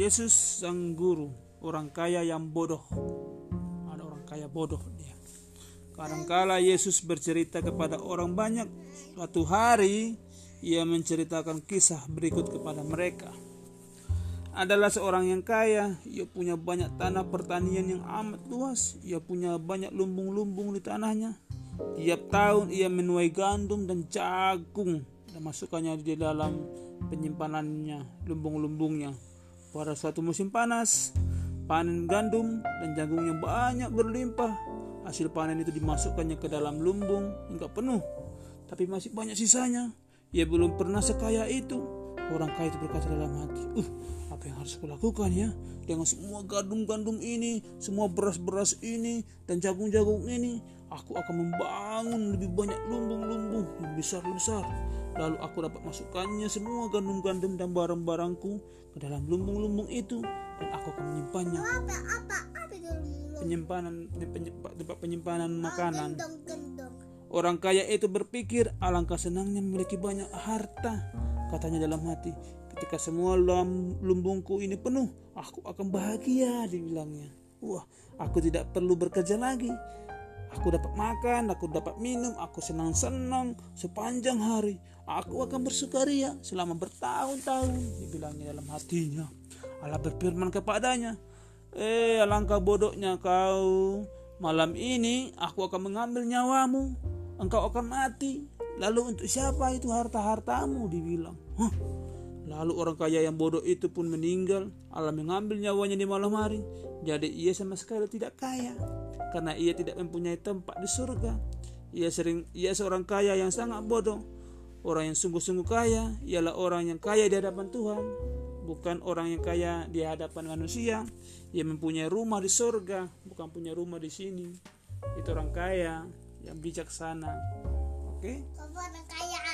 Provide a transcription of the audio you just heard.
Yesus sang guru, orang kaya yang bodoh. Ada orang kaya bodoh dia. Kadangkala Yesus bercerita kepada orang banyak. Suatu hari ia menceritakan kisah berikut kepada mereka. Adalah seorang yang kaya, ia punya banyak tanah pertanian yang amat luas, ia punya banyak lumbung-lumbung di tanahnya. Tiap tahun ia menuai gandum dan jagung dan masukkannya di dalam penyimpanannya, lumbung-lumbungnya. Pada suatu musim panas, panen gandum dan jagung yang banyak berlimpah Hasil panen itu dimasukkannya ke dalam lumbung hingga penuh, tapi masih banyak sisanya. Ia belum pernah sekaya itu. Orang kaya itu berkata dalam hati, "Uh, apa yang harus kulakukan ya? Dengan semua gandum-gandum ini, semua beras-beras ini, dan jagung-jagung ini, aku akan membangun lebih banyak lumbung-lumbung yang besar-besar. Lalu aku dapat masukkannya semua gandum-gandum dan barang-barangku ke dalam lumbung-lumbung itu, dan aku akan menyimpannya." Apa apa penyimpanan tempat penyimpanan makanan. Gendong gendong. Orang kaya itu berpikir alangkah senangnya memiliki banyak harta. Katanya dalam hati, ketika semua lumbungku ini penuh, aku akan bahagia, dibilangnya. Wah, aku tidak perlu bekerja lagi. Aku dapat makan, aku dapat minum, aku senang-senang sepanjang hari. Aku akan bersukaria selama bertahun-tahun, dibilangnya dalam hatinya. Allah berfirman kepadanya, Eh, alangkah bodohnya kau. Malam ini aku akan mengambil nyawamu. Engkau akan mati. Lalu untuk siapa itu harta-hartamu? Dibilang. Hah? Lalu orang kaya yang bodoh itu pun meninggal. Allah mengambil nyawanya di malam hari. Jadi ia sama sekali tidak kaya. Karena ia tidak mempunyai tempat di surga. Ia sering ia seorang kaya yang sangat bodoh. Orang yang sungguh-sungguh kaya ialah orang yang kaya di hadapan Tuhan bukan orang yang kaya di hadapan manusia ia mempunyai rumah di sorga bukan punya rumah di sini itu orang kaya yang bijaksana oke kaya